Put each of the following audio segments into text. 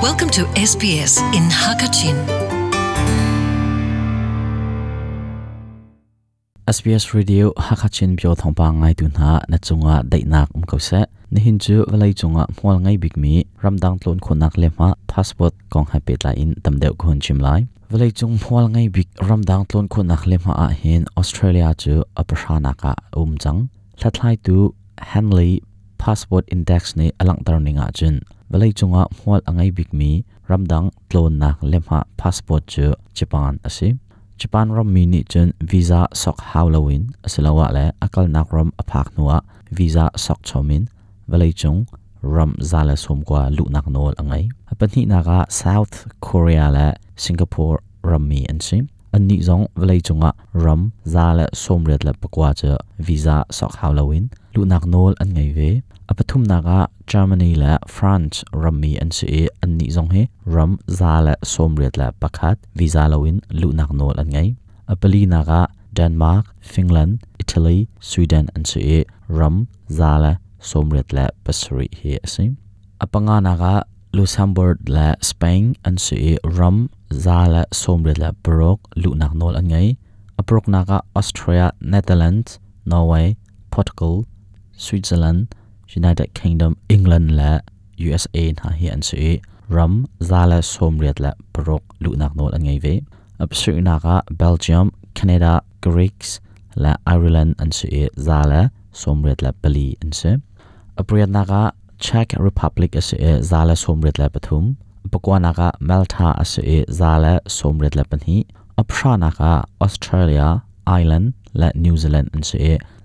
Welcome to SBS in Hakachin. SBS Radio Hakachin bio thongpa ngai tu na na chunga dainak um ko se ni hin chu walai chunga hmol ngai big mi ramdang tlon khonak le ma passport kong ha pet la in tamdeu khon chim lai walai chung hmol ngai big ramdang tlon khonak le ma a hin Australia chu apashana ka um chang thlatlai tu Henley passport index ni alang tar ninga chun walai chunga hmol angai big mi ramdang tlon nak lemha passport chu Japan ase Japan ram mi ni chun visa sok halloween asilawa le akal nak ram aphak nuwa visa sok chomin walai chung ram zala som kwa lu nak nol angai apani naga south korea le singapore ram mi ansi anni zong walai chunga ram zala som ret la pakwa cha visa sok halloween lu nak nol an ngai ve apathum naga germany la france rammi an se anni zong he ram zala la somriat la pakhat, visa lawin lu nak nol an ngai apali naga denmark, finland, italy, sweden an se ram zala la somriat la pasri he asim apanga naga luxembourg la spain an se ram zala la somriat la brok lu nak nol an ngai aprok naga austria, netherlands, norway, portugal, switzerland United เคนดัมอังกฤษและ USA นะเฮียนสุรัมซาลาสมเรียดและปรกลุนักโนดอันไงเวอับสุนักะเบลเยียมแคนาดากรีกส์และไอร์แลนด์อันสุซาลาสมเรียดและเบลีอันสุอับเรียดนักะเช็กรีพับลิกอันสุซาลาสมเรียดและปทุมปกวนักะเมลทาอันสุซาลาสมเรียดและปนีอับชานักะออสเตรเลียไอร์แลนด์และนิวซีแลนด์อันสุ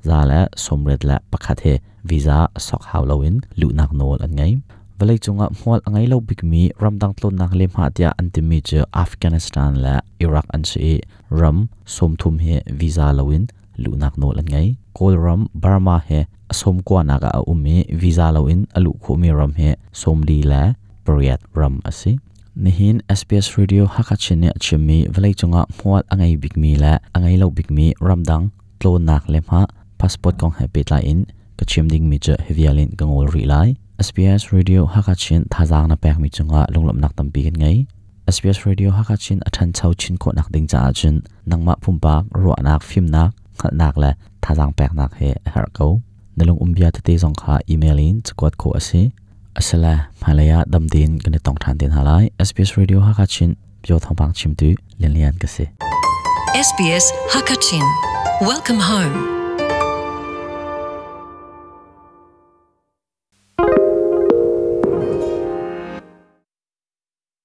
ซาลาสมเรียดและปะคาเท visa, sok hawlowin lu nak nol an ngai valai chunga hmol angai lo big mi ramdang tlon nak le matia antimi che afghanistan la iraq an se ram som thum he visa loin lu nak nol an ngai kol ram burma he som kwa naga a um umi visa loin alu khomi ram he som li la periat ram asi nihin SBS radio hakachine chimi valai chunga hmol angai big mi la angai lo big mi ramdang tlon nak lem ha, passport kong happy petla in kachim ding mi che hevialin kangol ri lai. SBS radio hakachin thazang na pek mi chunga lunglom nak tampi kan ngai SBS radio hakachin, athan chau chin ko nak ding cha chin nangma phumpak ro nak phim nak. Khal nak la thazang pek nak he, har ko nalung umbia te zong kha, email in chkwat ko ase asala malaya damdin kan tong than tin halai SBS radio hakachin pyo chim tu lian lian ka se SBS Hakachin. Welcome home.